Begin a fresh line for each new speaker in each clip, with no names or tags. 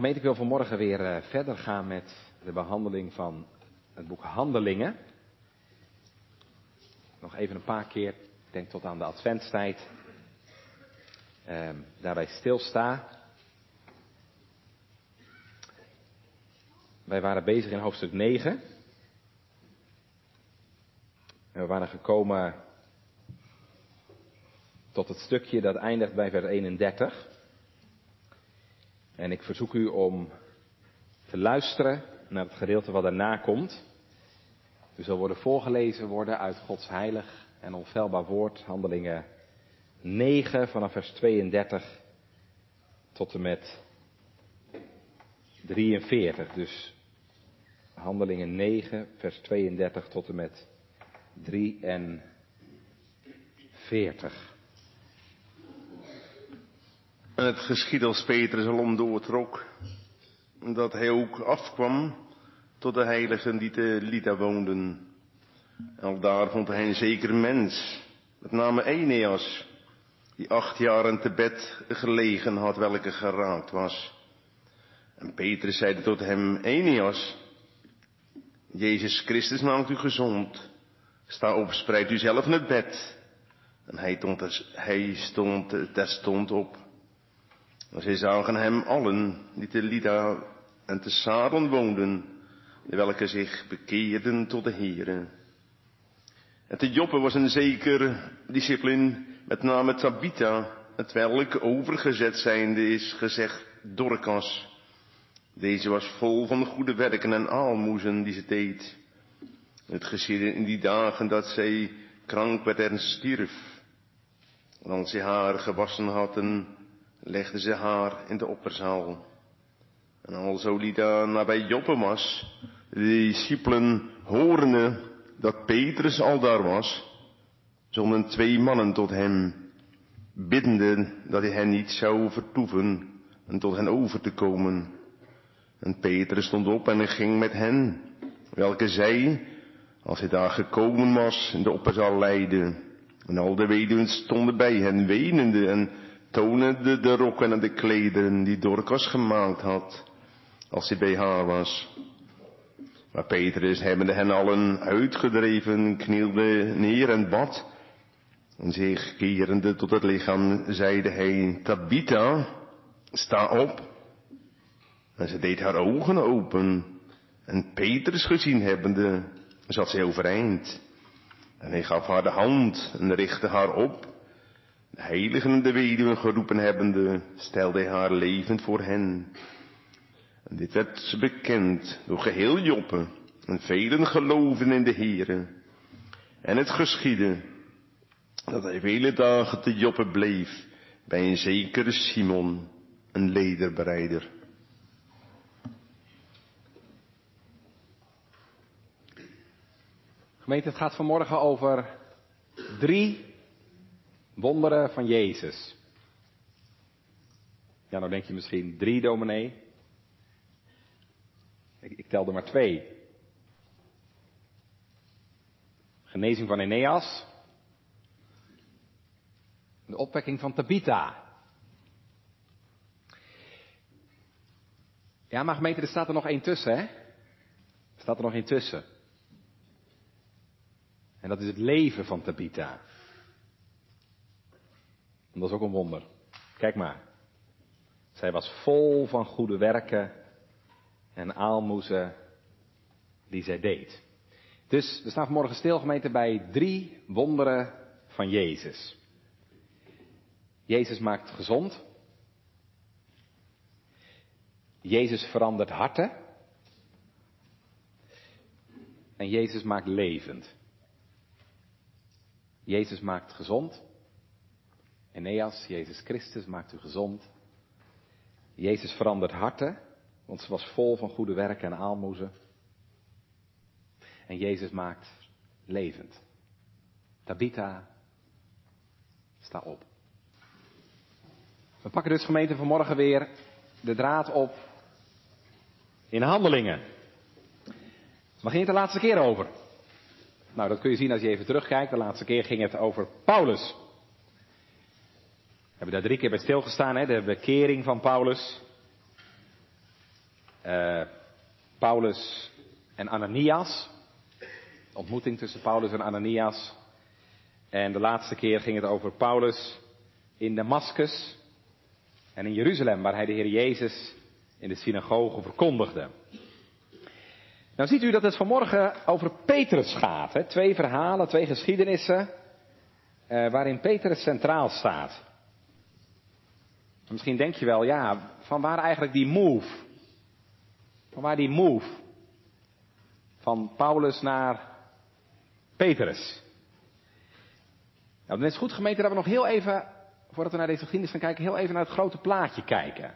Gemeente, ik wil vanmorgen weer eh, verder gaan met de behandeling van het boek Handelingen. Nog even een paar keer, ik denk tot aan de adventstijd, eh, daarbij stilsta. Wij waren bezig in hoofdstuk 9. En we waren gekomen tot het stukje dat eindigt bij vers 31. En ik verzoek u om te luisteren naar het gedeelte wat daarna komt. U zal worden voorgelezen worden uit Gods heilig en onfeilbaar woord, handelingen 9 vanaf vers 32 tot en met 43. Dus handelingen 9 vers 32 tot en met 43.
En het geschied als Petrus alom doortrok, dat hij ook afkwam tot de heiligen die te Lida woonden. En daar vond hij een zeker mens, met name Eneas, die acht jaren te bed gelegen had, welke geraakt was. En Petrus zeide tot hem, Eneas, Jezus Christus maakt u gezond. Sta op, spreid u zelf het bed. En hij stond, hij stond terstond op. Maar zij zagen hem allen, die te Lida en te Saron woonden, welke zich bekeerden tot de Here. En te Joppe was een zeker discipline, met name Tabitha, het welk overgezet zijnde is gezegd Dorcas. Deze was vol van goede werken en aalmoezen die ze deed. Het geschiedde in die dagen dat zij krank werd en stierf. En als ze haar gewassen hadden, legden ze haar in de opperzaal. En alzo Lida nabij Joppe was, de discipelen horende dat Petrus al daar was, zonden twee mannen tot hem, biddende dat hij hen niet zou vertoeven en tot hen over te komen. En Petrus stond op en ging met hen, welke zij, als hij daar gekomen was, in de opperzaal leidde. En al de weduwen stonden bij hen, wenende en tonende de rokken en de klederen die Dorcas gemaakt had, als hij bij haar was. Maar Petrus, hebbende hen allen uitgedreven, knielde neer en bad. En zich kerende tot het lichaam, zeide hij, Tabitha, sta op. En ze deed haar ogen open. En Petrus gezien hebbende, zat zij overeind. En hij gaf haar de hand en richtte haar op. Heiligen en de weduwen geroepen hebbende, stelde hij haar levend voor hen. En dit werd bekend door geheel Joppe, en velen geloven in de Here. En het geschiedde, dat hij vele dagen te Joppe bleef, bij een zekere Simon, een lederbereider.
Gemeente, het gaat vanmorgen over drie wonderen van Jezus. Ja, nou denk je misschien drie, dominee. Ik, tel er maar twee. Genezing van Eneas. De opwekking van Tabitha. Ja, maar gemeente, er staat er nog één tussen, hè? Er staat er nog één tussen. En dat is het leven van Tabitha. Dat is ook een wonder. Kijk maar. Zij was vol van goede werken en aalmoezen die zij deed. Dus we staan vanmorgen stil gemeente bij drie wonderen van Jezus. Jezus maakt gezond. Jezus verandert harten. En Jezus maakt levend. Jezus maakt gezond. Eneas, Jezus Christus maakt u gezond. Jezus verandert harten, want ze was vol van goede werken en aalmoezen. En Jezus maakt levend. Tabitha, sta op. We pakken dus gemeente vanmorgen weer de draad op in handelingen. Waar ging het de laatste keer over? Nou, dat kun je zien als je even terugkijkt. De laatste keer ging het over Paulus. We hebben daar drie keer bij stilgestaan, hè? de bekering van Paulus. uh, Paulus en Ananias. Ontmoeting tussen Paulus en Ananias. En de laatste keer ging het over Paulus in Damascus en in Jeruzalem, waar hij de Heer Jezus in de synagoge verkondigde. Nou ziet u dat het vanmorgen over Petrus gaat. Hè? Twee verhalen, twee geschiedenissen, uh, waarin Petrus centraal staat. Misschien denk je wel, ja, van waar eigenlijk die move? Van waar die move? Van Paulus naar Petrus. Nou, dan is het goed gemeente dat we nog heel even, voordat we naar deze geschiedenis gaan kijken, heel even naar het grote plaatje kijken.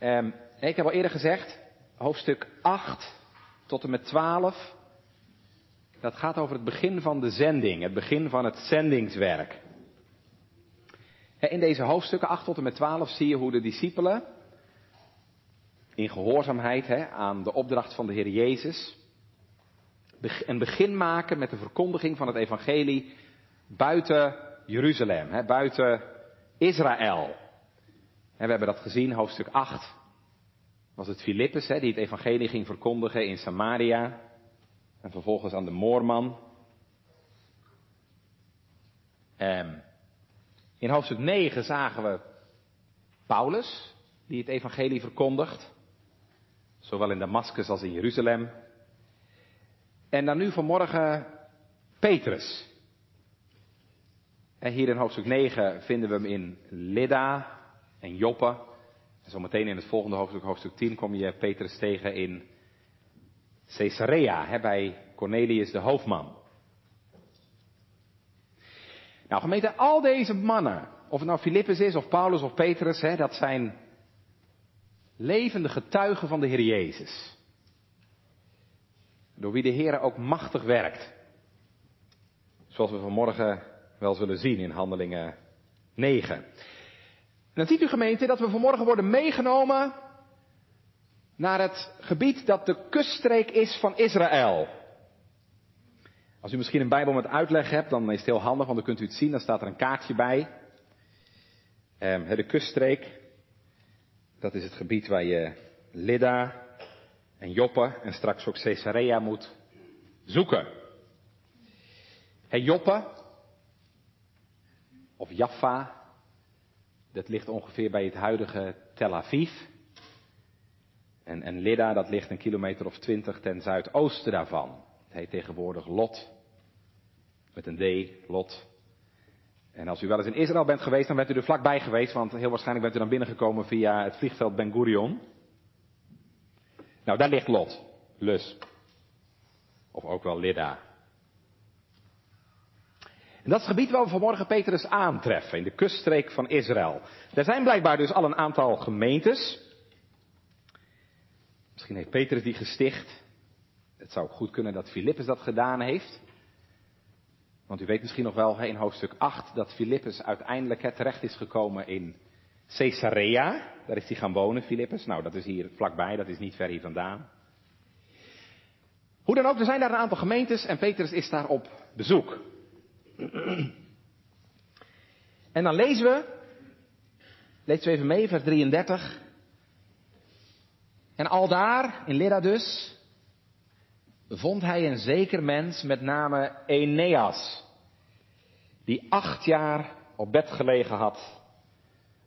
Um, ik heb al eerder gezegd, hoofdstuk 8 tot en met 12, dat gaat over het begin van de zending, het begin van het zendingswerk. In deze hoofdstukken 8 tot en met 12 zie je hoe de discipelen in gehoorzaamheid aan de opdracht van de Heer Jezus een begin maken met de verkondiging van het evangelie buiten Jeruzalem, buiten Israël. En we hebben dat gezien, hoofdstuk 8 was het Filippus die het evangelie ging verkondigen in Samaria en vervolgens aan de Moorman. En in hoofdstuk 9 zagen we Paulus, die het evangelie verkondigt, zowel in Damascus als in Jeruzalem. En dan nu vanmorgen Petrus. En hier in hoofdstuk 9 vinden we hem in Lydda en Joppe. En zometeen in het volgende hoofdstuk, hoofdstuk 10, kom je Petrus tegen in Caesarea, bij Cornelius de hoofdman. Nou, gemeente, al deze mannen, of het nou Filippus is, of Paulus of Petrus, hè, dat zijn levende getuigen van de Heer Jezus. Door wie de Heer ook machtig werkt. Zoals we vanmorgen wel zullen zien in Handelingen 9. En dan ziet u gemeente dat we vanmorgen worden meegenomen naar het gebied dat de kuststreek is van Israël. Als u misschien een Bijbel met uitleg hebt, dan is het heel handig, want dan kunt u het zien. Dan staat er een kaartje bij. Um, de kuststreek, dat is het gebied waar je Lydda en Joppe en straks ook Caesarea moet zoeken. Hey, Joppe, of Jaffa, dat ligt ongeveer bij het huidige Tel Aviv. En, en Lydda, dat ligt een kilometer of twintig ten zuidoosten daarvan. Het heet tegenwoordig Lot. Met een D, Lot. En als u wel eens in Israël bent geweest, dan bent u er vlakbij geweest, want heel waarschijnlijk bent u dan binnengekomen via het vliegveld Ben Gurion. Nou, daar ligt Lot, Lus. Of ook wel Lydda. En dat is het gebied waar we vanmorgen Petrus aantreffen, in de kuststreek van Israël. Er zijn blijkbaar dus al een aantal gemeentes. Misschien heeft Petrus die gesticht. Het zou goed kunnen dat Filippus dat gedaan heeft. Want u weet misschien nog wel in hoofdstuk 8 dat Filippus uiteindelijk terecht is gekomen in Caesarea. Daar is hij gaan wonen, Filippus. Nou, dat is hier vlakbij, dat is niet ver hier vandaan. Hoe dan ook, er zijn daar een aantal gemeentes en Petrus is daar op bezoek. En dan lezen we, lees u even mee, vers 33. En al daar, in Lydda dus, vond hij een zeker mens met name Eneas, die acht jaar op bed gelegen had,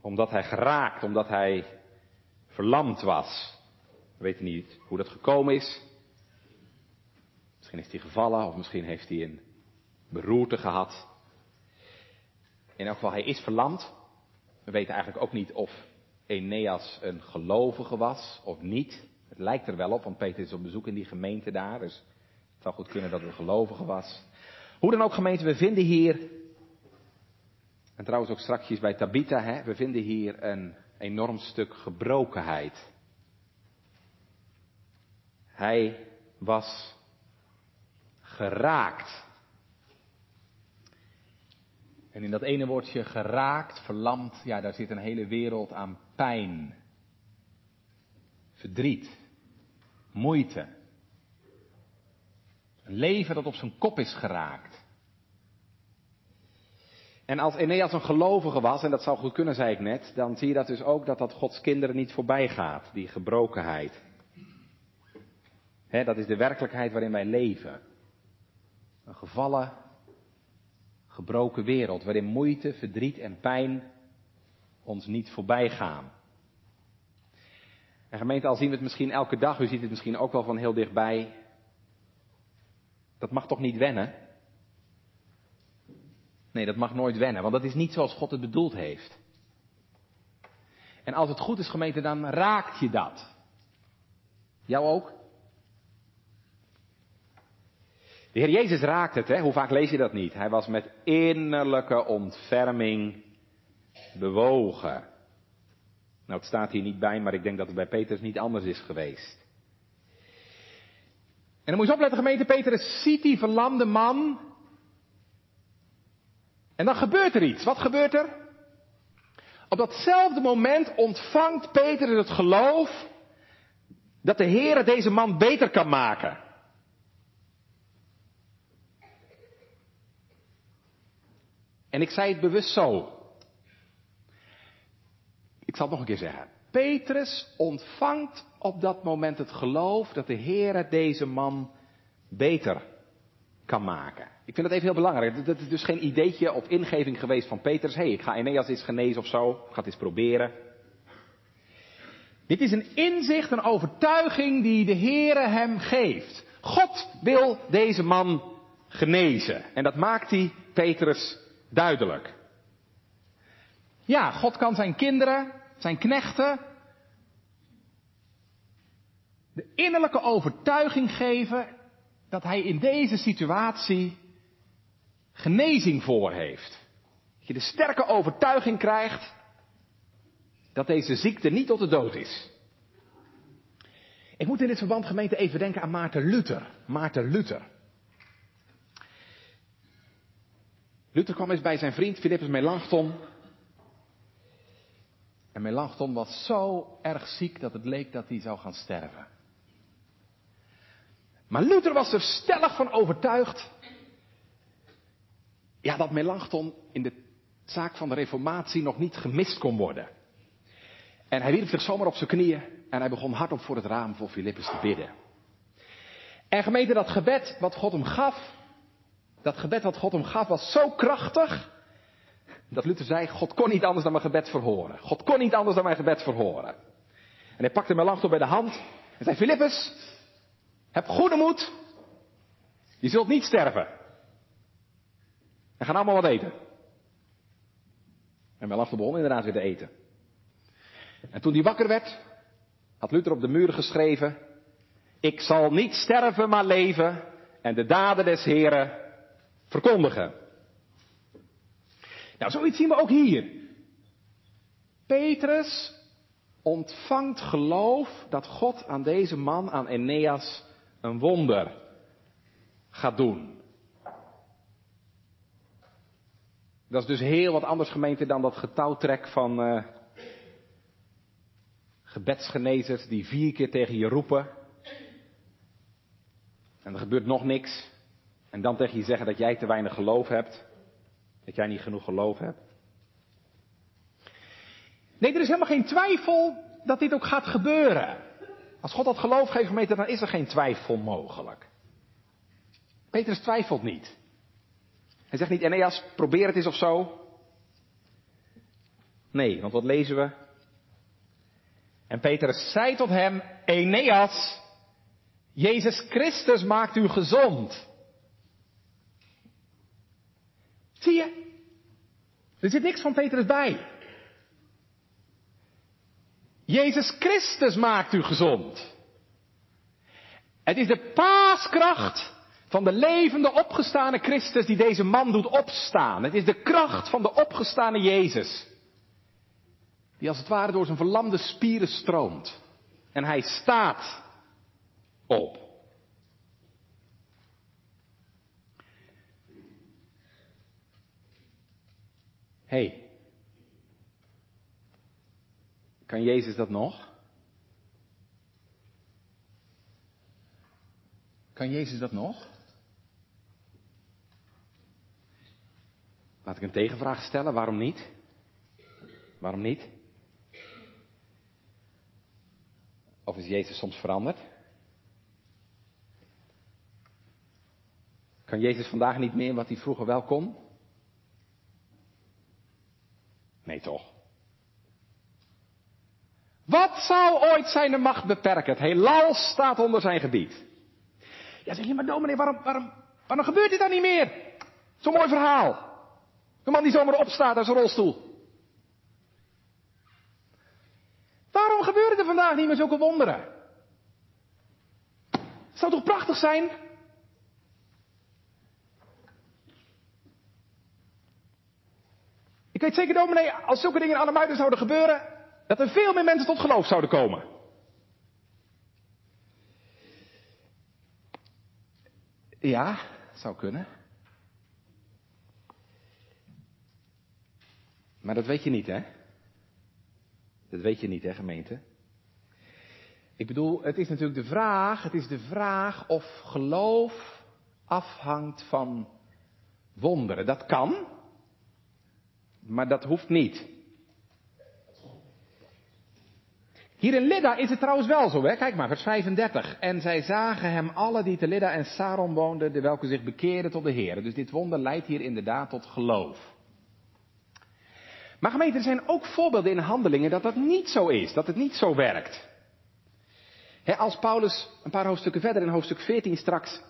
omdat hij geraakt, omdat hij verlamd was. We weten niet hoe dat gekomen is. Misschien is hij gevallen of misschien heeft hij een beroerte gehad. In elk geval, hij is verlamd. We weten eigenlijk ook niet of Eneas een gelovige was of niet. Lijkt er wel op, want Peter is op bezoek in die gemeente daar. Dus het zou goed kunnen dat het een gelovige was. Hoe dan ook gemeente, we vinden hier, en trouwens ook straks bij Tabitha, hè, we vinden hier een enorm stuk gebrokenheid. Hij was geraakt. En in dat ene woordje geraakt, verlamd, ja, daar zit een hele wereld aan pijn, verdriet, moeite. Een leven dat op zijn kop is geraakt. En als Eneas een gelovige was, en dat zou goed kunnen, zei ik net, dan zie je dat dus ook dat dat Gods kinderen niet voorbij gaat, die gebrokenheid. Dat is de werkelijkheid waarin wij leven. Een gevallen, gebroken wereld, waarin moeite, verdriet en pijn ons niet voorbij gaan. En gemeente, al zien we het misschien elke dag, u ziet het misschien ook wel van heel dichtbij. Dat mag toch niet wennen? Nee, dat mag nooit wennen, want dat is niet zoals God het bedoeld heeft. En als het goed is, gemeente, dan raakt je dat. Jou ook? De Heer Jezus raakt het, hè? Hoe vaak lees je dat niet? Hij was met innerlijke ontferming bewogen. Nou, het staat hier niet bij, maar ik denk dat het bij Petrus niet anders is geweest. En dan moet je opletten, gemeente, Petrus ziet die verlamde man. En dan gebeurt er iets. Wat gebeurt er? Op datzelfde moment ontvangt Petrus het geloof dat de Heer deze man beter kan maken. En ik zei het bewust zo. Ik zal het nog een keer zeggen. Petrus ontvangt op dat moment het geloof dat de Heer deze man beter kan maken. Ik vind dat even heel belangrijk. Dat is dus geen ideetje of ingeving geweest van Petrus. Hé, hey, ik ga Eneas eens genezen of zo. Ik ga het eens proberen. Dit is een inzicht, een overtuiging die de Heere hem geeft. God wil deze man genezen. En dat maakt hij Petrus duidelijk. Ja, God kan zijn kinderen, zijn knechten, de innerlijke overtuiging geven dat hij in deze situatie genezing voor heeft. Dat je de sterke overtuiging krijgt dat deze ziekte niet tot de dood is. Ik moet in dit verband gemeente even denken aan Maarten Luther. Maarten Luther. Luther kwam eens bij zijn vriend Philippus Melanchthon. En Melanchthon was zo erg ziek dat het leek dat hij zou gaan sterven. Maar Luther was er stellig van overtuigd. Ja, dat Melanchthon in de zaak van de reformatie nog niet gemist kon worden. En hij wierp zich zomaar op zijn knieën en hij begon hardop voor het raam voor Filippus te bidden. En gemeente, dat gebed wat God hem gaf, dat gebed wat God hem gaf was zo krachtig, dat Luther zei, God kon niet anders dan mijn gebed verhoren. God kon niet anders dan mijn gebed verhoren. En hij pakte Melanchthon bij de hand en zei, Filippus, heb goede moed, je zult niet sterven. En gaan allemaal wat eten. En Melanchthon begon inderdaad weer te eten. En toen hij wakker werd, had Luther op de muren geschreven, ik zal niet sterven, maar leven en de daden des Heren verkondigen. Nou, zoiets zien we ook hier. Petrus ontvangt geloof dat God aan deze man, aan Eneas, een wonder gaat doen. Dat is dus heel wat anders gemeente dan dat getouwtrek van uh, gebedsgenezers die vier keer tegen je roepen. En er gebeurt nog niks. En dan tegen je zeggen dat jij te weinig geloof hebt. Dat jij niet genoeg geloof hebt. Nee, er is helemaal geen twijfel dat dit ook gaat gebeuren. Als God dat geloof geeft, gemeente, dan is er geen twijfel mogelijk. Petrus twijfelt niet. Hij zegt niet, Eneas, probeer het eens of zo. Nee, want wat lezen we? En Petrus zei tot hem, Eneas, Jezus Christus maakt u gezond. Zie je? Er zit niks van Petrus bij. Jezus Christus maakt u gezond. Het is de paaskracht van de levende opgestane Christus die deze man doet opstaan. Het is de kracht van de opgestane Jezus. Die als het ware door zijn verlamde spieren stroomt. En hij staat op. hey, kan Jezus dat nog? Kan Jezus dat nog? Laat ik een tegenvraag stellen, waarom niet? Waarom niet? Of is Jezus soms veranderd? Kan Jezus vandaag niet meer wat hij vroeger wel kon? Nee toch? Wat zou ooit zijn macht beperken? Het heelal staat onder zijn gebied. Ja, zeg je, maar dominee, waarom, waarom, waarom gebeurt dit dan niet meer? Zo'n mooi verhaal. Een man die zomaar opstaat uit zijn rolstoel. Waarom gebeuren er vandaag niet meer zulke wonderen? Het zou toch prachtig zijn? Ik weet zeker, dominee, als zulke dingen de muiden zouden gebeuren, dat er veel meer mensen tot geloof zouden komen. Ja, zou kunnen. Maar dat weet je niet, hè? Dat weet je niet, hè, gemeente? Ik bedoel, het is natuurlijk de vraag, het is de vraag of geloof afhangt van wonderen. Dat kan, maar dat hoeft niet. Hier in Lidda is het trouwens wel zo, hè? Kijk maar, vers 35. En zij zagen hem alle die te Lidda en Saron woonden, de welke zich bekeerden tot de Heer. Dus dit wonder leidt hier inderdaad tot geloof. Maar gemeente, er zijn ook voorbeelden in handelingen dat dat niet zo is, dat het niet zo werkt. als Paulus een paar hoofdstukken verder in hoofdstuk 14 straks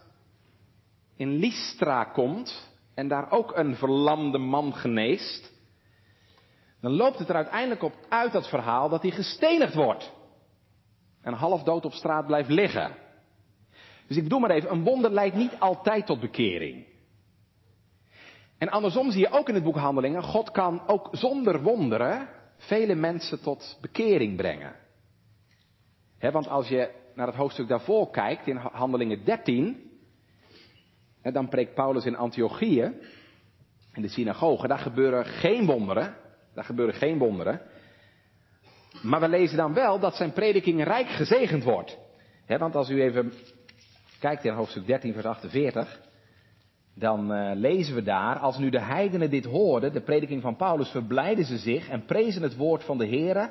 in Lystra komt en daar ook een verlamde man geneest, dan loopt het er uiteindelijk op uit dat verhaal dat hij gestenigd wordt. En half dood op straat blijft liggen. Dus ik bedoel maar even, een wonder leidt niet altijd tot bekering. En andersom zie je ook in het boek Handelingen, God kan ook zonder wonderen vele mensen tot bekering brengen. want als je naar het hoofdstuk daarvoor kijkt, in Handelingen 13, dan preekt Paulus in Antiochië, in de synagoge, daar gebeuren geen wonderen. Daar gebeuren geen wonderen. Maar we lezen dan wel dat zijn prediking rijk gezegend wordt. want als u even kijkt in hoofdstuk 13, vers 48, dan uh, lezen we daar, als nu de heidenen dit hoorden, de prediking van Paulus, verblijden ze zich en prezen het woord van de Here.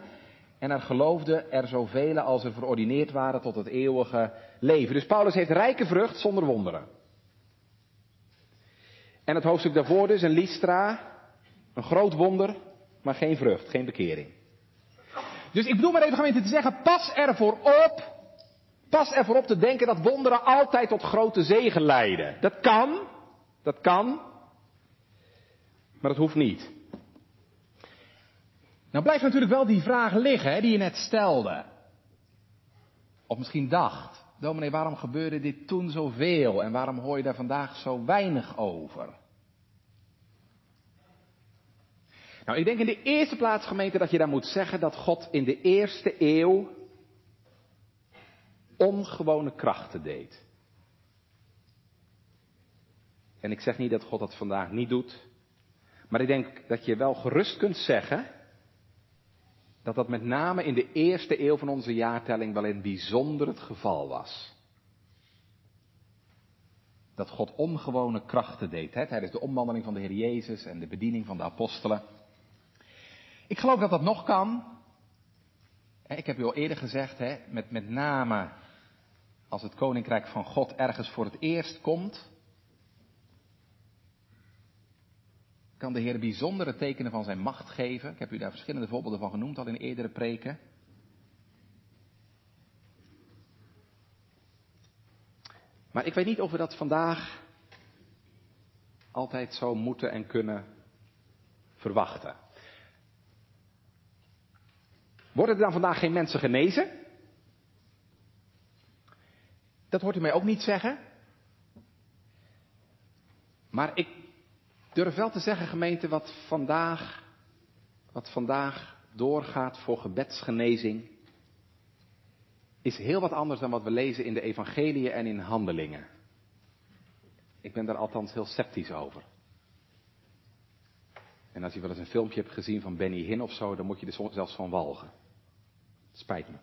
En er geloofden er zoveel als er verordineerd waren tot het eeuwige leven. Dus Paulus heeft rijke vrucht zonder wonderen. En het hoofdstuk daarvoor dus, in Lystra, een groot wonder, maar geen vrucht, geen bekering. Dus ik bedoel maar even gemeente te zeggen, pas ervoor op, pas ervoor op te denken dat wonderen altijd tot grote zegen leiden. Dat kan, dat kan, maar dat hoeft niet. Nou blijft natuurlijk wel die vraag liggen hè, die je net stelde. Of misschien dacht, dominee, waarom gebeurde dit toen zoveel en waarom hoor je daar vandaag zo weinig over? Nou, ik denk in de eerste plaats, gemeente, dat je dan moet zeggen dat God in de eerste eeuw ongewone krachten deed. En ik zeg niet dat God dat vandaag niet doet, maar ik denk dat je wel gerust kunt zeggen dat dat met name in de eerste eeuw van onze jaartelling wel in bijzonder het geval was. Dat God ongewone krachten deed hè, tijdens de omwandeling van de Heer Jezus en de bediening van de apostelen. Ik geloof dat dat nog kan. Ik heb u al eerder gezegd, hè, met, met name als het koninkrijk van God ergens voor het eerst komt, kan de Heer bijzondere tekenen van zijn macht geven. Ik heb u daar verschillende voorbeelden van genoemd al in eerdere preken. Maar ik weet niet of we dat vandaag altijd zo moeten en kunnen verwachten. Worden er dan vandaag geen mensen genezen? Dat hoort u mij ook niet zeggen. Maar ik durf wel te zeggen, gemeente, wat vandaag, wat vandaag doorgaat voor gebedsgenezing, is heel wat anders dan wat we lezen in de evangeliën en in handelingen. Ik ben daar althans heel sceptisch over. En als je wel eens een filmpje hebt gezien van Benny Hinn of zo, dan moet je er zelfs van walgen. Spijt me.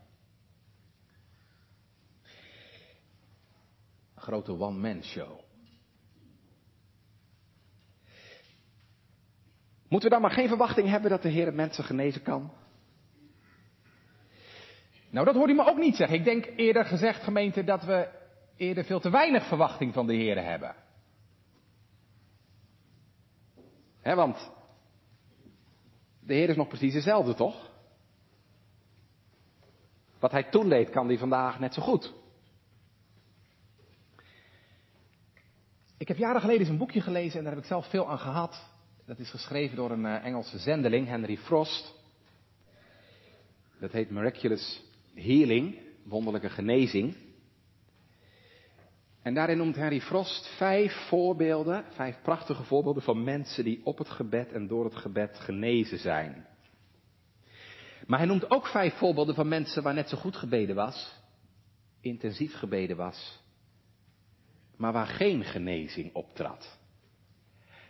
Een grote one-man show.
Moeten we dan maar geen verwachting hebben dat de Heer mensen genezen kan?
Nou, dat hoort u me ook niet zeggen. Ik denk eerder gezegd, gemeente, dat we eerder veel te weinig verwachting van de Heer hebben.
He, want de Heer is nog precies dezelfde, toch? Wat hij toen kan hij vandaag net zo goed.
Ik heb jaren geleden eens een boekje gelezen en daar heb ik zelf veel aan gehad. Dat is geschreven door een eh, Engelse zendeling, Henry Frost.
Dat heet Miraculous Healing, wonderlijke genezing. En daarin noemt Henry Frost vijf voorbeelden, vijf prachtige voorbeelden van mensen die op het gebed en door het gebed genezen zijn. Maar hij noemt ook vijf voorbeelden van mensen waar net zo goed gebeden was, intensief gebeden was, maar waar geen genezing optrad.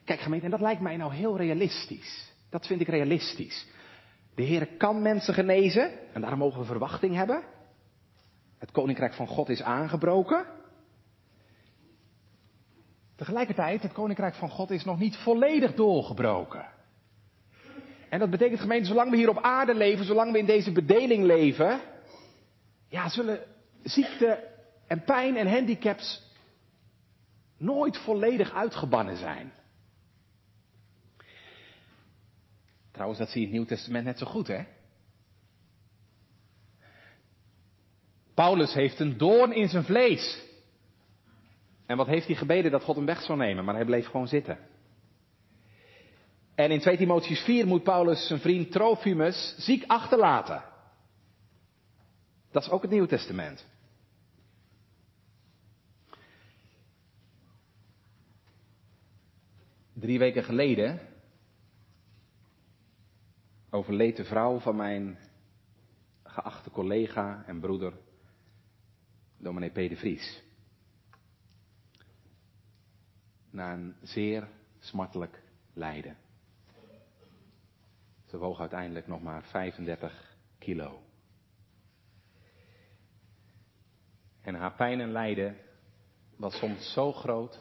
Kijk gemeente, en dat lijkt mij nou heel realistisch. Dat vind ik realistisch. De Heer kan mensen genezen en daarom mogen we verwachting hebben. Het koninkrijk van God is aangebroken.
Tegelijkertijd, het koninkrijk van God is nog niet volledig doorgebroken. En dat betekent gemeente, zolang we hier op aarde leven, zolang we in deze bedeling leven, ja, zullen ziekte en pijn en handicaps nooit volledig uitgebannen zijn. Trouwens, dat zie je in het Nieuw Testament net zo goed, hè? Paulus heeft een doorn in zijn vlees. En wat heeft hij gebeden dat God hem weg zou nemen, maar hij bleef gewoon zitten. En in 2 Timotheus 4 moet Paulus zijn vriend Trofimus ziek achterlaten. Dat is ook het Nieuwe Testament. Drie weken geleden overleed de vrouw van mijn geachte collega en broeder, dominee P. de Vries. Na een zeer smartelijk lijden. Ze woog uiteindelijk nog maar 35 kilo. En haar pijn en lijden was soms zo groot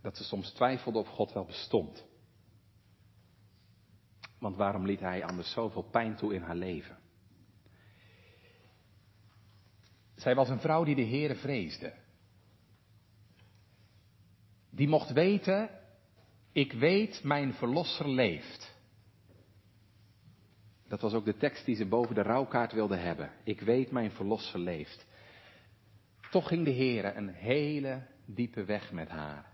dat ze soms twijfelde of God wel bestond. Want waarom liet hij anders zoveel pijn toe in haar leven? Zij was een vrouw die de Heere vreesde. Die mocht weten, ik weet, mijn verlosser leeft. Dat was ook de tekst die ze boven de rouwkaart wilde hebben. Ik weet, mijn verlosser leeft. Toch ging de Heere een hele diepe weg met haar.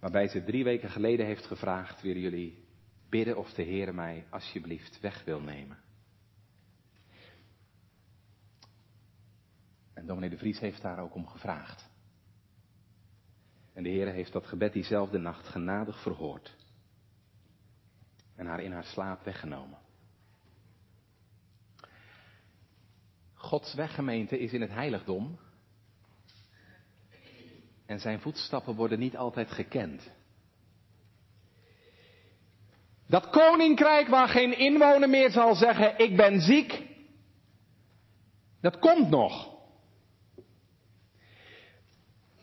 Waarbij ze drie weken geleden heeft gevraagd, willen jullie bidden of de Heer mij alsjeblieft weg wil nemen. En dominee de Vries heeft daar ook om gevraagd. En de Heer heeft dat gebed diezelfde nacht genadig verhoord. En haar in haar slaap weggenomen. Gods weggemeente is in het heiligdom en zijn voetstappen worden niet altijd gekend. Dat koninkrijk waar geen inwoner meer zal zeggen, ik ben ziek, dat komt nog.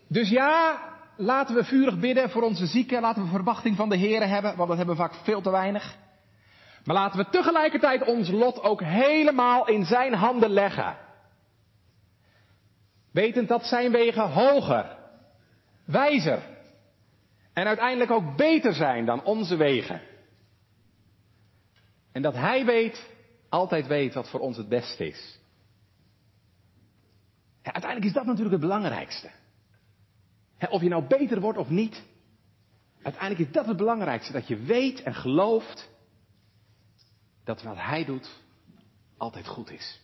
Dus ja, laten we vurig bidden voor onze zieken, laten we verwachting van de Heer hebben, want dat hebben we vaak veel te weinig. Maar laten we tegelijkertijd ons lot ook helemaal in zijn handen leggen. Wetend dat zijn wegen hoger wijzer en uiteindelijk ook beter zijn dan onze wegen. En dat Hij weet, altijd weet wat voor ons het beste is. Uiteindelijk is dat natuurlijk het belangrijkste. Of je nou beter wordt of niet, uiteindelijk is dat het belangrijkste. Dat je weet en gelooft dat wat Hij doet altijd goed is.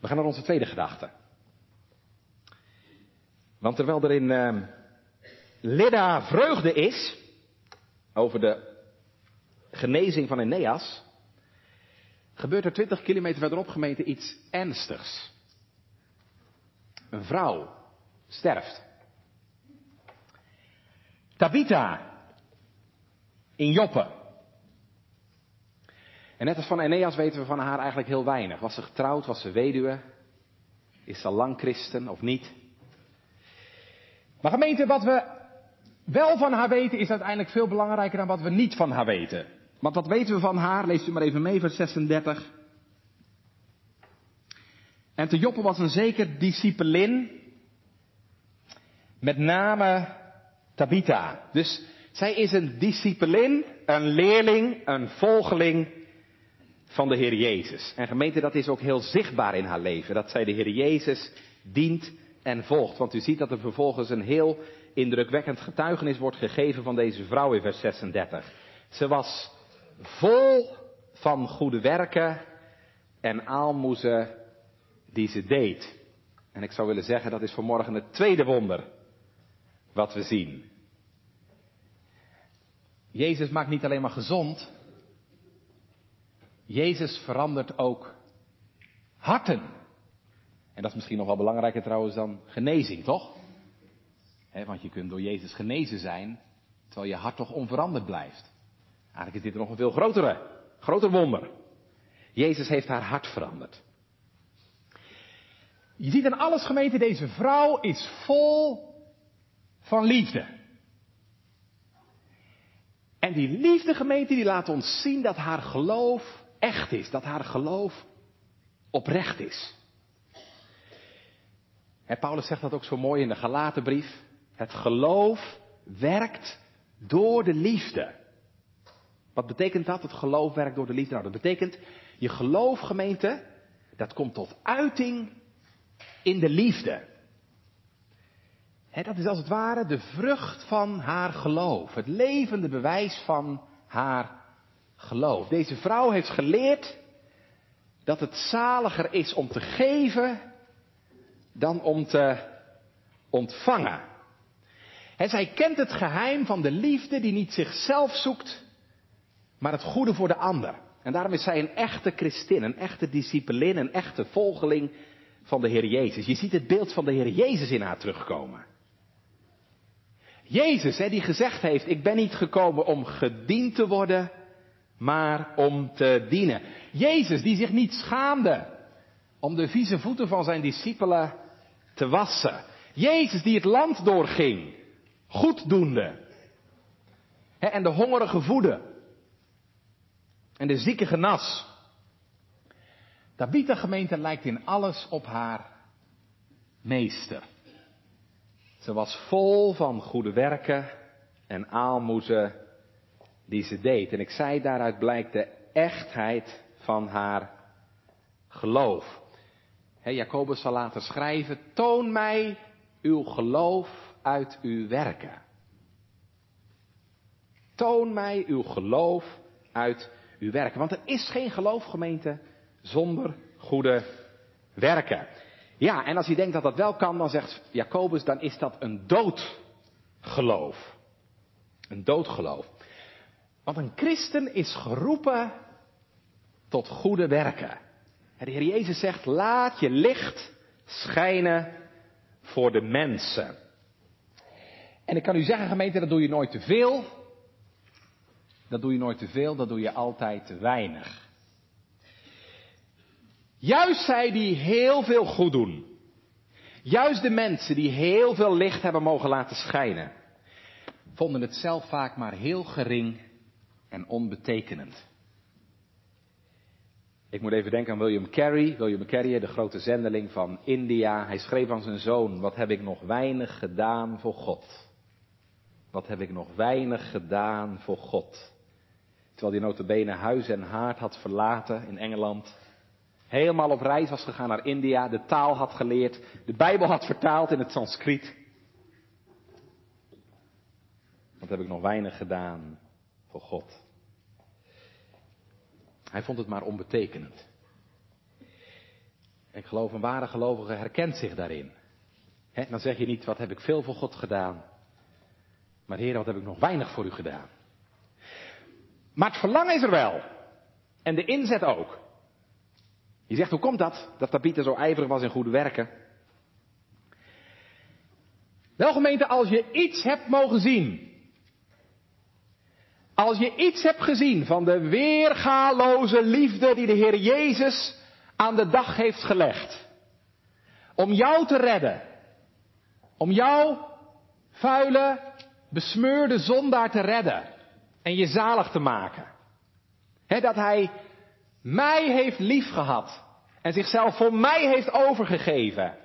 We gaan naar onze tweede gedachte. Want terwijl er in uh, vreugde is over de genezing van Eneas, gebeurt er 20 kilometer verderop gemeten iets ernstigs. Een vrouw sterft. Tabitha in Joppe. En net als van Eneas weten we van haar eigenlijk heel weinig. Was ze getrouwd, was ze weduwe? Is ze lang christen of niet? Maar gemeente, wat we wel van haar weten is uiteindelijk veel belangrijker dan wat we niet van haar weten. Want wat weten we van haar? Lees u maar even mee, vers 36. En te Joppe was een zeker discipelin, met name Tabitha. Dus zij is een discipelin, een leerling, een volgeling van de Heer Jezus. En gemeente, dat is ook heel zichtbaar in haar leven, dat zij de Heer Jezus dient en volgt. Want u ziet dat er vervolgens een heel indrukwekkend getuigenis wordt gegeven van deze vrouw in vers 36. Ze was vol van goede werken en aalmoezen die ze deed. En ik zou willen zeggen, dat is vanmorgen het tweede wonder wat we zien. Jezus maakt niet alleen maar gezond, Jezus verandert ook harten. En dat is misschien nog wel belangrijker trouwens dan genezing, toch? want je kunt door Jezus genezen zijn, terwijl je hart toch onveranderd blijft. Eigenlijk is dit nog een veel grotere, groter wonder. Jezus heeft haar hart veranderd. Je ziet aan alles gemeente, deze vrouw is vol van liefde. En die liefde gemeente die laat ons zien dat haar geloof echt is, dat haar geloof oprecht is. En Paulus zegt dat ook zo mooi in de Galatenbrief. Het geloof werkt door de liefde. Wat betekent dat? Het geloof werkt door de liefde. Nou, dat betekent, je geloof, gemeente, dat komt tot uiting in de liefde. dat is als het ware de vrucht van haar geloof. Het levende bewijs van haar geloof. Deze vrouw heeft geleerd dat het zaliger is om te geven dan om te ontvangen. En zij kent het geheim van de liefde die niet zichzelf zoekt, maar het goede voor de ander. En daarom is zij een echte christin, een echte discipelin, een echte volgeling van de Heer Jezus. Je ziet het beeld van de Heer Jezus in haar terugkomen. Jezus, hè, die gezegd heeft, ik ben niet gekomen om gediend te worden, maar om te dienen. Jezus, die zich niet schaamde om de vieze voeten van zijn discipelen te wassen. Jezus, die het land doorging, goeddoende. Hè, en de hongerige voeden. En de zieke genas. Tabitha gemeente lijkt in alles op haar meester. Ze was vol van goede werken en aalmoezen die ze deed. En ik zei, daaruit blijkt de echtheid van haar geloof. He, Jacobus zal later schrijven, toon mij uw geloof uit uw werken. Toon mij uw geloof uit uw werken. Want er is geen geloofgemeente zonder goede werken. Ja, en als je denkt dat dat wel kan, dan zegt Jacobus, dan is dat een doodgeloof. Een doodgeloof. Want een christen is geroepen tot goede werken. De Heer Jezus zegt, laat je licht schijnen voor de mensen. En ik kan u zeggen, gemeente, dat doe je nooit te veel. Dat doe je nooit te veel, dat doe je altijd te weinig. Juist zij die heel veel goed doen. Juist de mensen die heel veel licht hebben mogen laten schijnen. Vonden het zelf vaak maar heel gering en onbetekenend. Ik moet even denken aan William Carey. William Carey, de grote zendeling van India. Hij schreef aan zijn zoon, wat heb ik nog weinig gedaan voor God. Wat heb ik nog weinig gedaan voor God. Terwijl hij notabene huis en haard had verlaten in Engeland. Helemaal op reis was gegaan naar India, de taal had geleerd, de Bijbel had vertaald in het Sanskriet. Wat heb ik nog weinig gedaan voor God. Hij vond het maar onbetekenend. Ik geloof een ware gelovige herkent zich daarin. dan zeg je niet, wat heb ik veel voor God gedaan. Maar Heer, wat heb ik nog weinig voor u gedaan. Maar het verlangen is er wel. En de inzet ook. Je zegt, hoe komt dat? Dat Tabitha zo ijverig was in goede werken. Wel gemeente, als je iets hebt mogen zien. Als je iets hebt gezien van de weergaloze liefde die de Heer Jezus aan de dag heeft gelegd. Om jou te redden. Om jou, vuile, besmeurde zondaar te redden. En je zalig te maken. Dat hij mij heeft liefgehad. En zichzelf voor mij heeft overgegeven.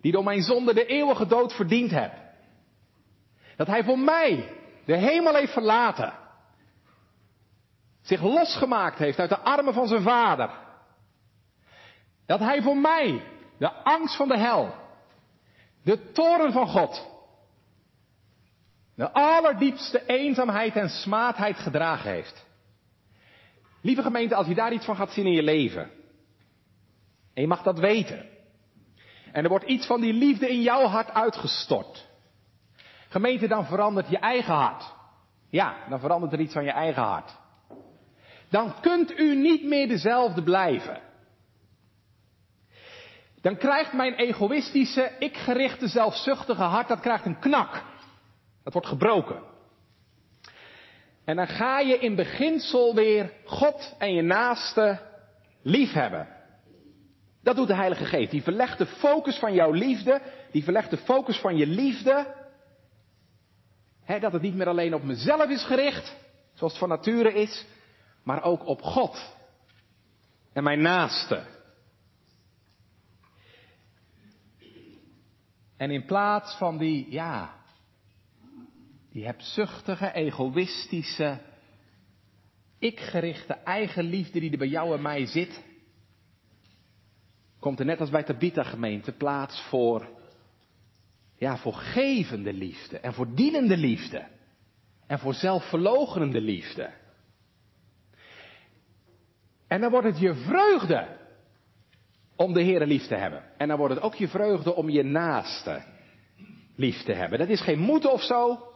Die door mijn zonde de eeuwige dood verdiend heb. Dat hij voor mij de hemel heeft verlaten. Zich losgemaakt heeft uit de armen van zijn vader. Dat hij voor mij de angst van de hel, de toren van God, de allerdiepste eenzaamheid en smaadheid gedragen heeft. Lieve gemeente, als je daar iets van gaat zien in je leven, en je mag dat weten, en er wordt iets van die liefde in jouw hart uitgestort, gemeente, dan verandert je eigen hart. Ja, dan verandert er iets van je eigen hart. Dan kunt u niet meer dezelfde blijven. Dan krijgt mijn egoïstische, ikgerichte, zelfzuchtige hart, dat krijgt een knak. Dat wordt gebroken. En dan ga je in beginsel weer God en je naaste lief hebben. Dat doet de Heilige Geest. Die verlegt de focus van jouw liefde, die verlegt de focus van je liefde. Dat het niet meer alleen op mezelf is gericht, zoals het van nature is, maar ook op God en mijn naaste. En in plaats van die, ja, die hebzuchtige, egoïstische, ikgerichte eigenliefde die er bij jou en mij zit, komt er net als bij Tabita gemeente plaats voor, ja, voor gevende liefde en voor dienende liefde en voor zelfverlogenende liefde. En dan wordt het je vreugde om de Heer lief te hebben. En dan wordt het ook je vreugde om je naaste lief te hebben. Dat is geen moeten of zo.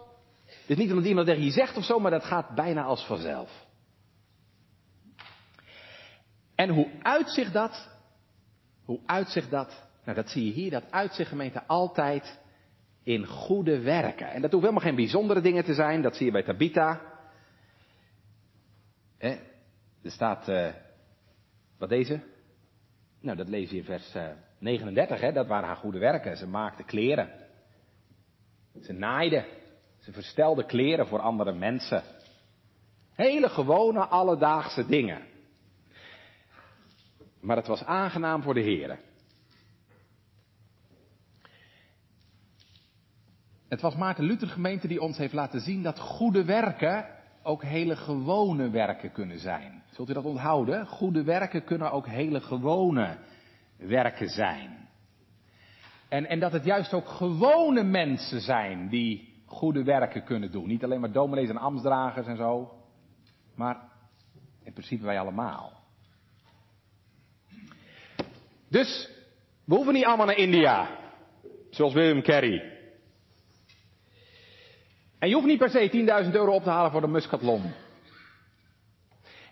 Is niet omdat iemand tegen je zegt of zo, maar dat gaat bijna als vanzelf. En hoe uitzicht dat? Hoe uitzicht dat? Nou, dat zie je hier. Dat uitzicht gemeente altijd in goede werken. En dat hoeft helemaal geen bijzondere dingen te zijn. Dat zie je bij Tabita. Eh, er staat, uh, wat deze? Nou, dat lees je in vers uh, 39, hè? dat waren haar goede werken. Ze maakte kleren. Ze naaide. Ze verstelde kleren voor andere mensen. Hele gewone alledaagse dingen. Maar het was aangenaam voor de heren. Het was Maarten Luther gemeente die ons heeft laten zien dat goede werken ook hele gewone werken kunnen zijn. Zult u dat onthouden? Goede werken kunnen ook hele gewone werken zijn. En, en dat het juist ook gewone mensen zijn die goede werken kunnen doen. Niet alleen maar dominees en ambtsdragers en zo, maar in principe wij allemaal. Dus, we hoeven niet allemaal naar India, zoals William Carey. En je hoeft niet per se 10.000 euro op te halen voor de Muscatlon.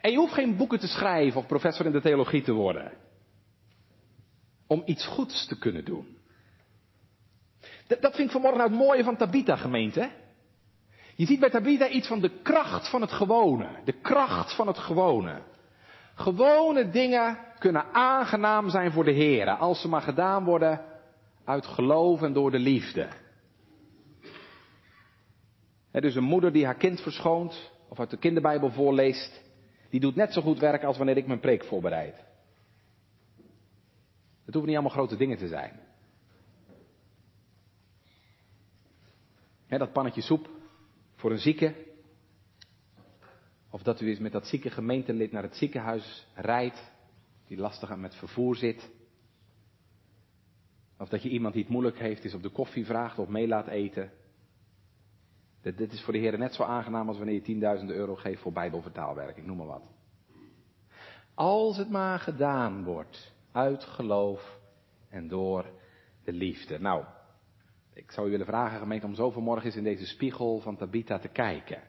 En je hoeft geen boeken te schrijven of professor in de theologie te worden. Om iets goeds te kunnen doen. Dat, dat vind ik vanmorgen nou het mooie van Tabita gemeente. Je ziet bij Tabita iets van de kracht van het gewone. De kracht van het gewone. Gewone dingen kunnen aangenaam zijn voor de Heer. Als ze maar gedaan worden uit geloof en door de liefde. Dus een moeder die haar kind verschoont of uit de kinderbijbel voorleest, die doet net zo goed werk als wanneer ik mijn preek voorbereid. Het hoeven niet allemaal grote dingen te zijn. Dat pannetje soep voor een zieke. Of dat u eens met dat zieke gemeentelid naar het ziekenhuis rijdt, die lastig met vervoer zit. Of dat je iemand die het moeilijk heeft, eens op de koffie vraagt of mee laat eten. Dit, dit is voor de Heer net zo aangenaam als wanneer je 10.000 euro geeft voor Bijbelvertaalwerk, ik noem maar wat. Als het maar gedaan wordt uit geloof en door de liefde. Nou, ik zou u willen vragen, gemeente, om zo vanmorgen eens in deze spiegel van Tabita te kijken.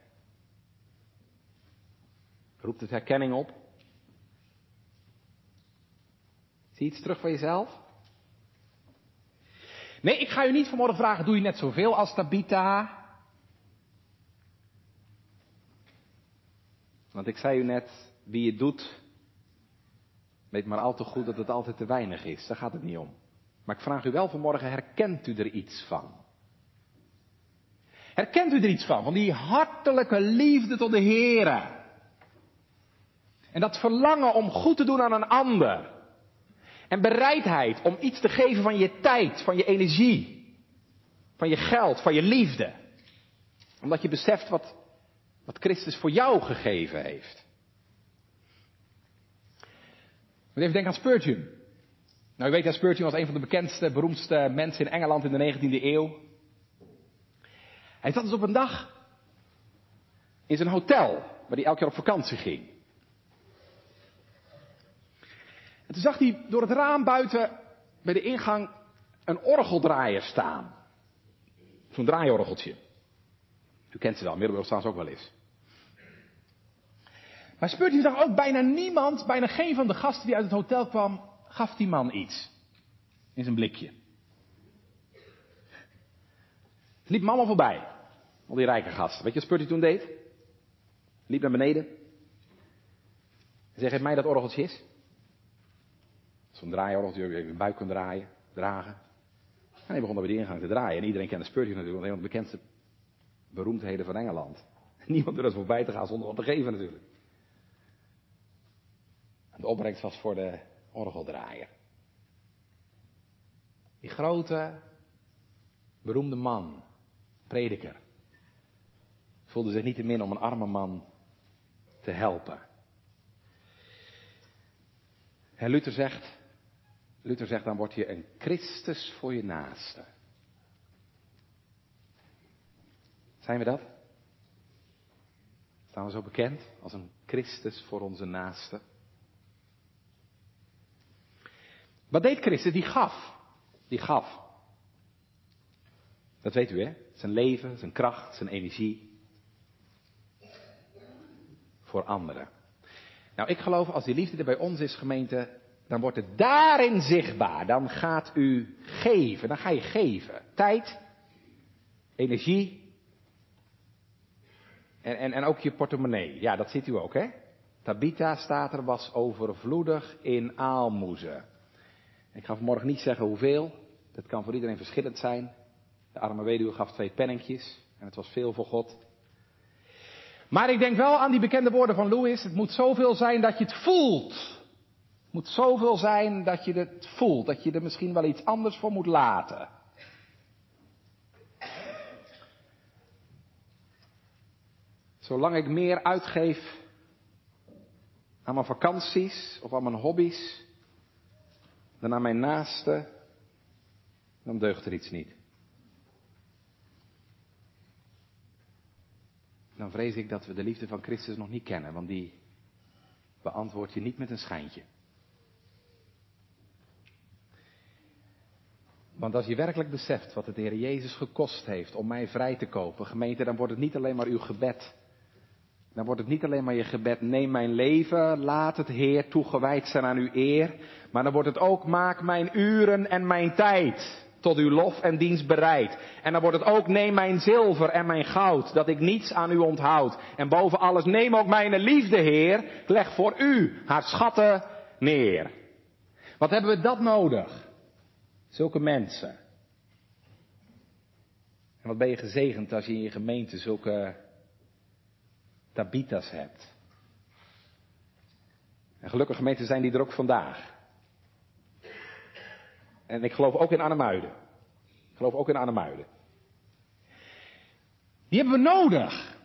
Roept het herkenning op? Zie je iets terug van jezelf? Nee, ik ga u niet vanmorgen vragen, doe je net zoveel als Tabita? Want ik zei u net, wie het doet, weet maar al te goed dat het altijd te weinig is. Daar gaat het niet om. Maar ik vraag u wel vanmorgen, herkent u er iets van? Herkent u er iets van? Van die hartelijke liefde tot de Here. En dat verlangen om goed te doen aan een ander. En bereidheid om iets te geven van je tijd, van je energie, van je geld, van je liefde. Omdat je beseft wat, wat Christus voor jou gegeven heeft. moet even denken aan Spurgeon. Nou, u weet dat Spurgeon was een van de bekendste, beroemdste mensen in Engeland in de 19e eeuw. Hij zat dus op een dag in zijn hotel, waar hij elke keer op vakantie ging. En toen zag hij door het raam buiten bij de ingang een orgeldraaier staan. Zo'n draaiorgeltje. U kent ze wel, Middelburg staan ze ook wel eens. Maar Spurgeon zag ook bijna niemand, bijna geen van de gasten die uit het hotel kwam, gaf die man iets. In zijn blikje. Liep allemaal voorbij. Al die rijke gasten. Weet je wat Spurgeon toen deed? Liep naar beneden. En zei, geef mij dat orgeltje eens. Zo'n draaiorgeltje, je je buik kunt draaien, dragen. En hij begon bij die ingang te draaien. En iedereen kende Spurgeon natuurlijk, want een van de bekendste beroemdheden van Engeland. Niemand durfde voorbij te gaan zonder wat te geven natuurlijk. De opbrengst was voor de orgeldraaier. Die grote, beroemde man, prediker, voelde zich niet te min om een arme man te helpen. En Luther zegt, Luther zegt, dan word je een Christus voor je naaste. Zijn we dat? Staan we zo bekend als een Christus voor onze naaste? Wat deed Christus? Die gaf. Die gaf. Dat weet u hè? Zijn leven, zijn kracht, zijn energie. Voor anderen. Nou, ik geloof als die liefde er bij ons is, gemeente, dan wordt het daarin zichtbaar. Dan gaat u geven. Dan ga je geven. Tijd, energie. En, en, en ook je portemonnee. Ja, dat ziet u ook, hè? Tabitha staat er, was overvloedig in aalmoezen. Ik ga vanmorgen niet zeggen hoeveel. Dat kan voor iedereen verschillend zijn. De arme weduwe gaf twee penningjes. En het was veel voor God. Maar ik denk wel aan die bekende woorden van Louis. Het moet zoveel zijn dat je het voelt. Het moet zoveel zijn dat je het voelt. Dat je er misschien wel iets anders voor moet laten. Zolang ik meer uitgeef aan mijn vakanties of aan mijn hobby's dan aan mijn naaste, dan deugt er iets niet. Dan vrees ik dat we de liefde van Christus nog niet kennen, want die beantwoord je niet met een schijntje. Want als je werkelijk beseft wat het de Heer Jezus gekost heeft om mij vrij te kopen, gemeente, dan wordt het niet alleen maar uw gebed. Dan wordt het niet alleen maar je gebed, neem mijn leven, laat het Heer toegewijd zijn aan uw eer. Maar dan wordt het ook, maak mijn uren en mijn tijd tot uw lof en dienst bereid. En dan wordt het ook, neem mijn zilver en mijn goud, dat ik niets aan u onthoud. En boven alles, neem ook mijn liefde, Heer, ik leg voor u haar schatten neer. Wat hebben we dat nodig? Zulke mensen. En wat ben je gezegend als je in je gemeente zulke tabitas hebt. En gelukkig gemeenten zijn die er ook vandaag. En ik geloof ook in Arnhemuiden. Ik geloof ook in Arnhemuiden. Die hebben we nodig.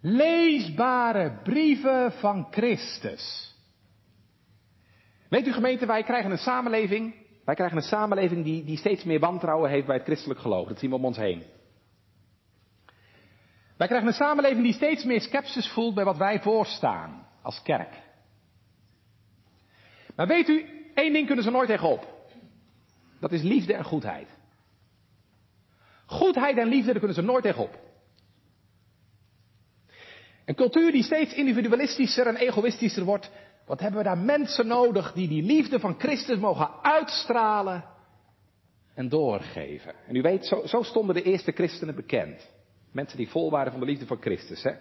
Leesbare brieven van Christus. Weet u gemeente, wij krijgen een samenleving, wij krijgen een samenleving die, die steeds meer wantrouwen heeft bij het christelijk geloof. Dat zien we om ons heen. Wij krijgen een samenleving die steeds meer sceptisch voelt bij wat wij voorstaan als kerk. Maar weet u, één ding kunnen ze nooit tegenop. Dat is liefde en goedheid. Goedheid en liefde, daar kunnen ze nooit tegenop. Een cultuur die steeds individualistischer en egoïstischer wordt. Wat hebben we daar mensen nodig die die liefde van Christus mogen uitstralen en doorgeven. En u weet, zo, zo stonden de eerste christenen bekend. Mensen die vol waren van de liefde van Christus. Hè?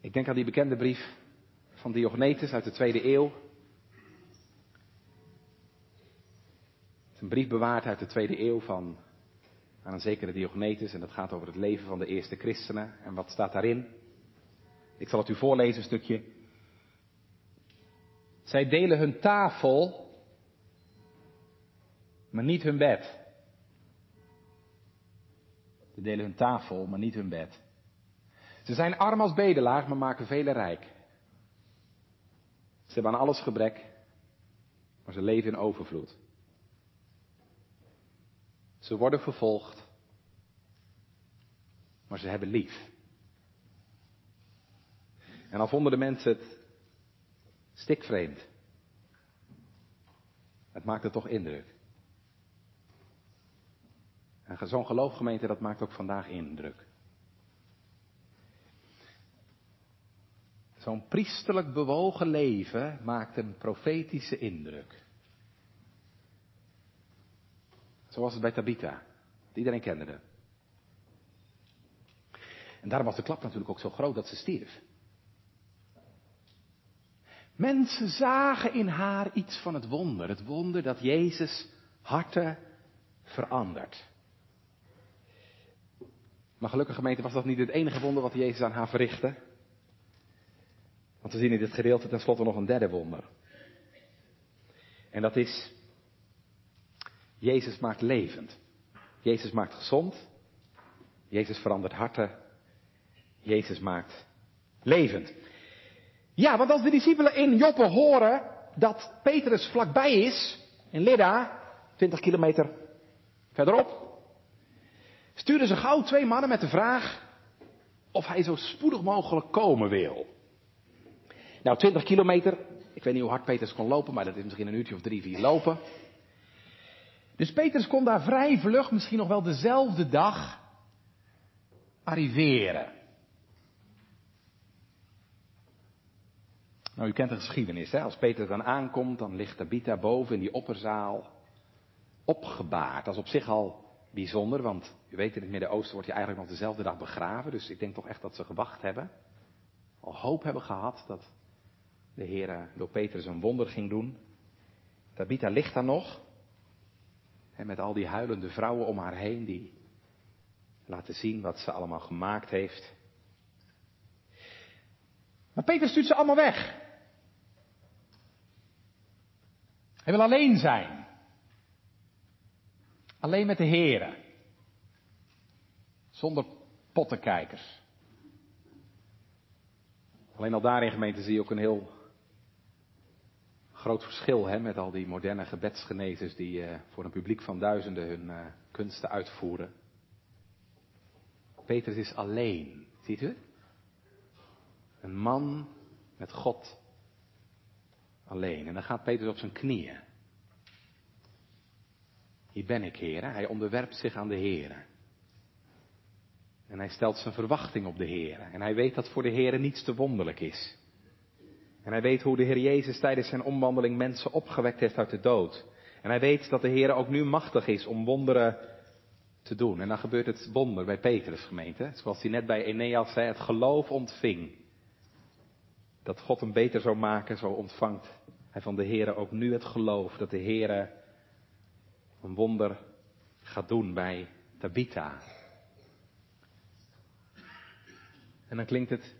Ik denk aan die bekende brief van Diognetus uit de tweede eeuw. een brief bewaard uit de tweede eeuw van aan een zekere Diogenetus en dat gaat over het leven van de eerste christenen. En wat staat daarin? Ik zal het u voorlezen een stukje. Zij delen hun tafel, maar niet hun bed. Ze delen hun tafel, maar niet hun bed. Ze zijn arm als bedelaar, maar maken velen rijk. Ze hebben aan alles gebrek, maar ze leven in overvloed. Ze worden vervolgd, maar ze hebben lief. En al vonden de mensen het stikvreemd. Het maakte toch indruk. En zo'n geloofgemeente, dat maakt ook vandaag indruk. Zo'n priesterlijk bewogen leven maakt een profetische indruk. Zoals het bij Tabitha. Iedereen kende. En daarom was de klap natuurlijk ook zo groot dat ze stierf. Mensen zagen in haar iets van het wonder. Het wonder dat Jezus harten verandert. Maar gelukkig gemeente was dat niet het enige wonder wat Jezus aan haar verrichtte. Want we zien in dit gedeelte tenslotte nog een derde wonder. En dat is, Jezus maakt levend. Jezus maakt gezond. Jezus verandert harten. Jezus maakt levend. Ja, want als de discipelen in Joppe horen dat Petrus vlakbij is, in Lydda, 20 kilometer verderop, sturen ze gauw twee mannen met de vraag of hij zo spoedig mogelijk komen wil. Nou, 20 kilometer, ik weet niet hoe hard Petrus kon lopen, maar dat is misschien een uurtje of drie, vier lopen. Dus Petrus kon daar vrij vlug, misschien nog wel dezelfde dag, arriveren. Nou, u kent de geschiedenis, hè? Als Peter dan aankomt, dan ligt Tabitha boven in die opperzaal opgebaard. Dat is op zich al bijzonder, want u weet, in het Midden-Oosten wordt je eigenlijk nog dezelfde dag begraven. Dus ik denk toch echt dat ze gewacht hebben. Al hoop hebben gehad dat de Heer door Petrus een wonder ging doen. Tabitha ligt daar nog. En met al die huilende vrouwen om haar heen die laten zien wat ze allemaal gemaakt heeft. Maar Peter stuurt ze allemaal weg. Hij wil alleen zijn. Alleen met de heren. Zonder pottenkijkers. Alleen al daarin gemeente zie je ook een heel groot verschil hè, met al die moderne gebedsgenezers die uh, voor een publiek van duizenden hun uh, kunsten uitvoeren. Petrus is alleen, ziet u? Een man met God alleen. En dan gaat Petrus op zijn knieën. Hier ben ik, Heer. Hij onderwerpt zich aan de Heer. En hij stelt zijn verwachting op de Heer. En hij weet dat voor de Heer niets te wonderlijk is. En hij weet hoe de Heer Jezus tijdens zijn omwandeling mensen opgewekt heeft uit de dood. En hij weet dat de Heer ook nu machtig is om wonderen te doen. En dan gebeurt het wonder bij Petrus gemeente. Zoals hij net bij Eneas zei, het geloof ontving. Dat God hem beter zou maken, zo ontvangt hij van de Heer ook nu het geloof dat de Heer een wonder gaat doen bij Tabitha. En dan klinkt het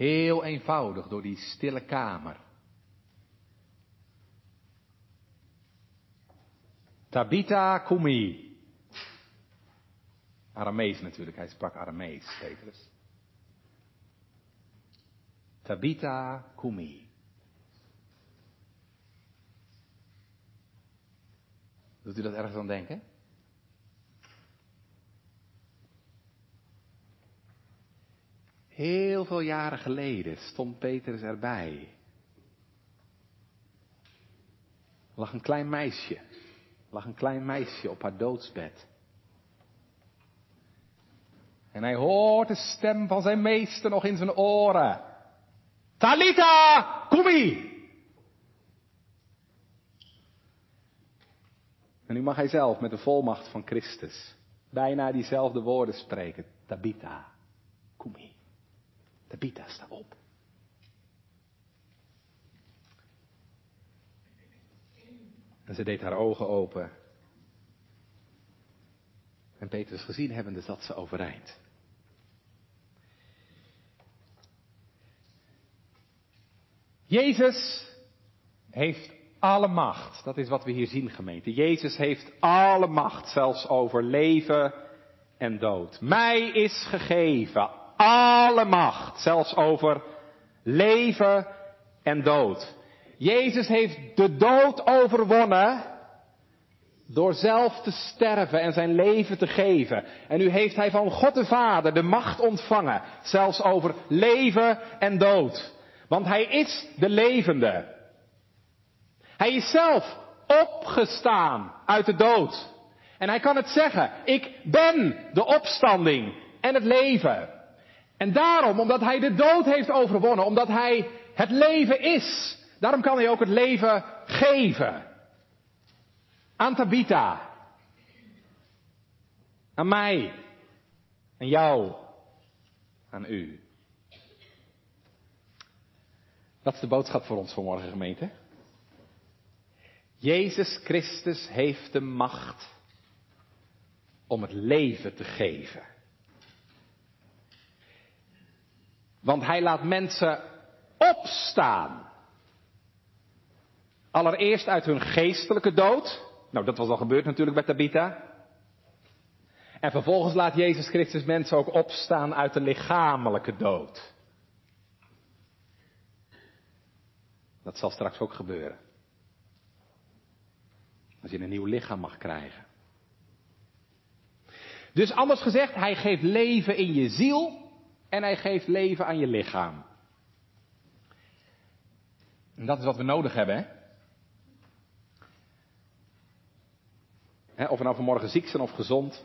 Heel eenvoudig door die stille kamer. Tabita kumi. Aramees natuurlijk, hij sprak Aramees, Petrus. Tabita kumi. Doet u dat ergens aan denken? Heel veel jaren geleden stond Petrus erbij. Er lag een klein meisje. Lag een klein meisje op haar doodsbed. En hij hoort de stem van zijn meester nog in zijn oren. Talita, kumi! En nu mag hij zelf met de volmacht van Christus bijna diezelfde woorden spreken. Tabita, kumi. Tabitha, sta op. En ze deed haar ogen open En Petrus gezien hebbende zat ze overeind. Jezus heeft alle macht. Dat is wat we hier zien, gemeente. Jezus heeft alle macht, zelfs over leven en dood. Mij is gegeven alle macht, zelfs over leven en dood. Jezus heeft de dood overwonnen door zelf te sterven en zijn leven te geven. En nu heeft hij van God de Vader de macht ontvangen, zelfs over leven en dood. Want hij is de levende. Hij is zelf opgestaan uit de dood. En hij kan het zeggen, ik ben de opstanding en het leven. En daarom, omdat hij de dood heeft overwonnen, omdat hij het leven is, daarom kan hij ook het leven geven. Aan Tabitha. Aan mij. Aan jou. Aan u. Dat is de boodschap voor ons vanmorgen, gemeente. Jezus Christus heeft de macht om het leven te geven. Want hij laat mensen opstaan. Allereerst uit hun geestelijke dood. Nou, dat was al gebeurd natuurlijk bij Tabitha. En vervolgens laat Jezus Christus mensen ook opstaan uit de lichamelijke dood. Dat zal straks ook gebeuren. Als je een nieuw lichaam mag krijgen. Dus anders gezegd, hij geeft leven in je ziel en hij geeft leven aan je lichaam. En dat is wat we nodig hebben, hè? Of we nou vanmorgen ziek zijn of gezond.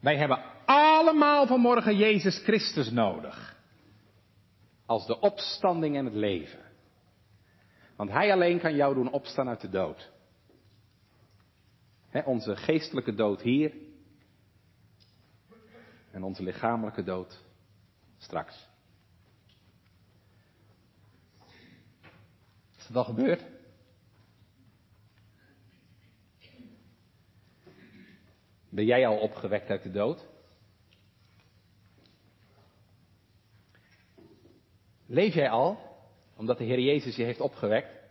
Wij hebben allemaal vanmorgen Jezus Christus nodig. Als de opstanding en het leven. Want Hij alleen kan jou doen opstaan uit de dood. onze geestelijke dood hier. En onze lichamelijke dood straks. Is dat al gebeurd? Ben jij al opgewekt uit de dood? Leef jij al, omdat de Heer Jezus je heeft opgewekt?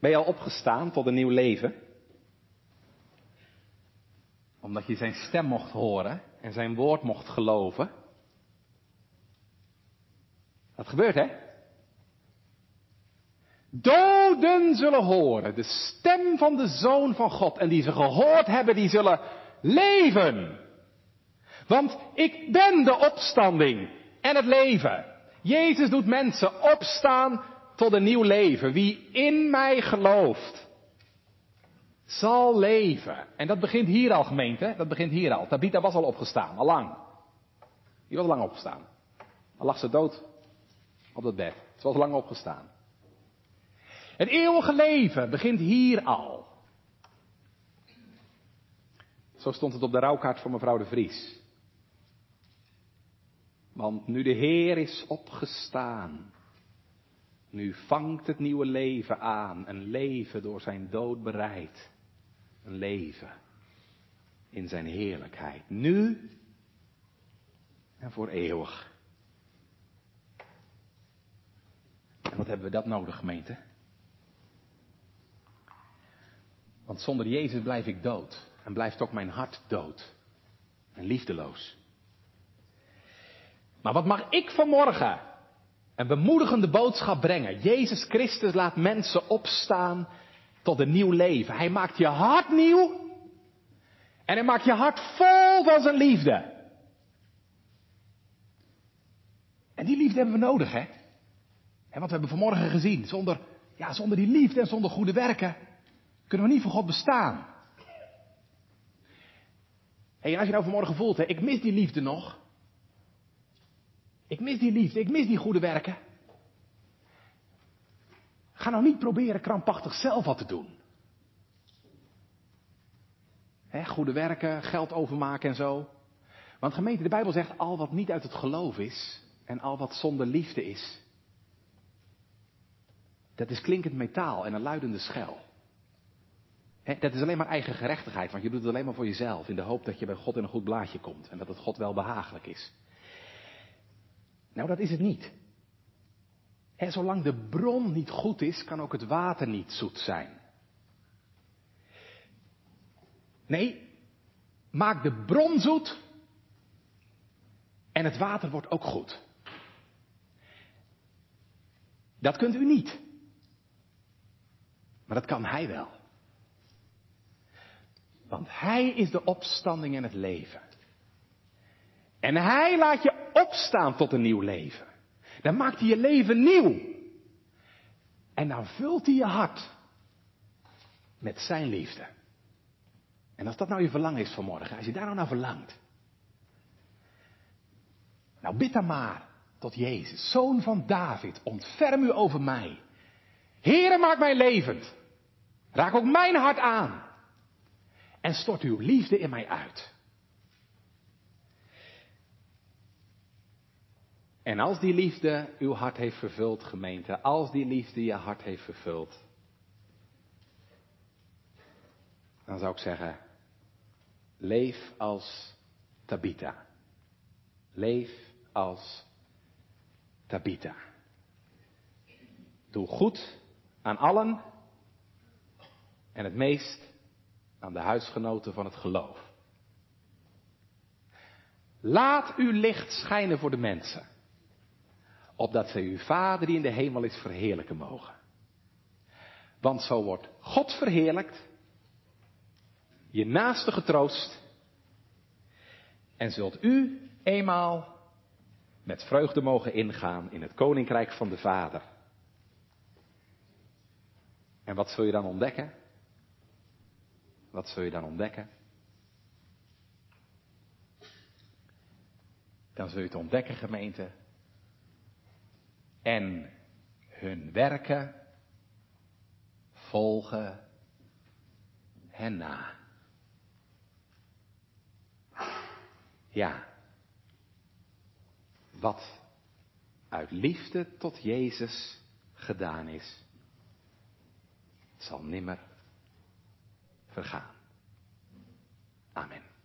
Ben je al opgestaan tot een nieuw leven? Omdat je zijn stem mocht horen en zijn woord mocht geloven? Dat gebeurt, hè? Doden zullen horen de stem van de Zoon van God. En die ze gehoord hebben, die zullen leven. Want ik ben de opstanding en het leven. Jezus doet mensen opstaan tot een nieuw leven. Wie in mij gelooft, zal leven. En dat begint hier al, gemeente. Dat begint hier al. Tabitha was al opgestaan, al lang. Die was lang opgestaan. Al lag ze dood op dat bed. Ze was lang opgestaan. Het eeuwige leven begint hier al. Zo stond het op de rouwkaart van mevrouw de Vries. Want nu de Heer is opgestaan, nu vangt het nieuwe leven aan, een leven door zijn dood bereid, een leven in zijn heerlijkheid, nu en voor eeuwig. En wat hebben we dat nodig, gemeente? Want zonder Jezus blijf ik dood. En blijft ook mijn hart dood. En liefdeloos. Maar wat mag ik vanmorgen een bemoedigende boodschap brengen? Jezus Christus laat mensen opstaan tot een nieuw leven. Hij maakt je hart nieuw. En hij maakt je hart vol van zijn liefde. En die liefde hebben we nodig, hè? En wat we hebben vanmorgen gezien. Zonder, ja, zonder die liefde en zonder goede werken kunnen we niet voor God bestaan. En als je nou vanmorgen voelt, hè, ik mis die liefde nog. Ik mis die liefde, ik mis die goede werken. Ga nou niet proberen krampachtig zelf wat te doen. Goede werken, geld overmaken en zo. Want gemeente, de Bijbel zegt al wat niet uit het geloof is en al wat zonder liefde is, Dat is klinkend metaal en een luidende schel. dat is alleen maar eigen gerechtigheid, want je doet het alleen maar voor jezelf, in de hoop dat je bij God in een goed blaadje komt en dat het God wel behagelijk is. Nou, dat is het niet. En zolang de bron niet goed is, kan ook het water niet zoet zijn. Nee, maak de bron zoet en het water wordt ook goed. Dat kunt u niet. Maar dat kan Hij wel. Want Hij is de opstanding en het leven. En Hij laat je opstaan tot een nieuw leven. Dan maakt hij je leven nieuw. En dan vult hij je hart met zijn liefde. En als dat nou je verlangen is vanmorgen, als je daar nou naar verlangt. Nou bid dan maar tot Jezus, zoon van David, ontferm u over mij. Heere, maak mij levend. Raak ook mijn hart aan. En stort uw liefde in mij uit. En als die liefde uw hart heeft vervuld, gemeente, als die liefde je hart heeft vervuld, dan zou ik zeggen, leef als Tabita. Leef als Tabita. Doe goed aan allen en het meest aan de huisgenoten van het geloof. Laat uw licht schijnen voor de mensen opdat zij uw Vader die in de hemel is verheerlijken mogen. Want zo wordt God verheerlijkt, je naaste getroost, en zult u eenmaal met vreugde mogen ingaan in het koninkrijk van de Vader. En wat zul je dan ontdekken? Wat zul je dan ontdekken? Dan zul je het ontdekken, gemeente, en hun werken volgen hen na. Ja, wat uit liefde tot Jezus gedaan is, zal nimmer vergaan. Amen.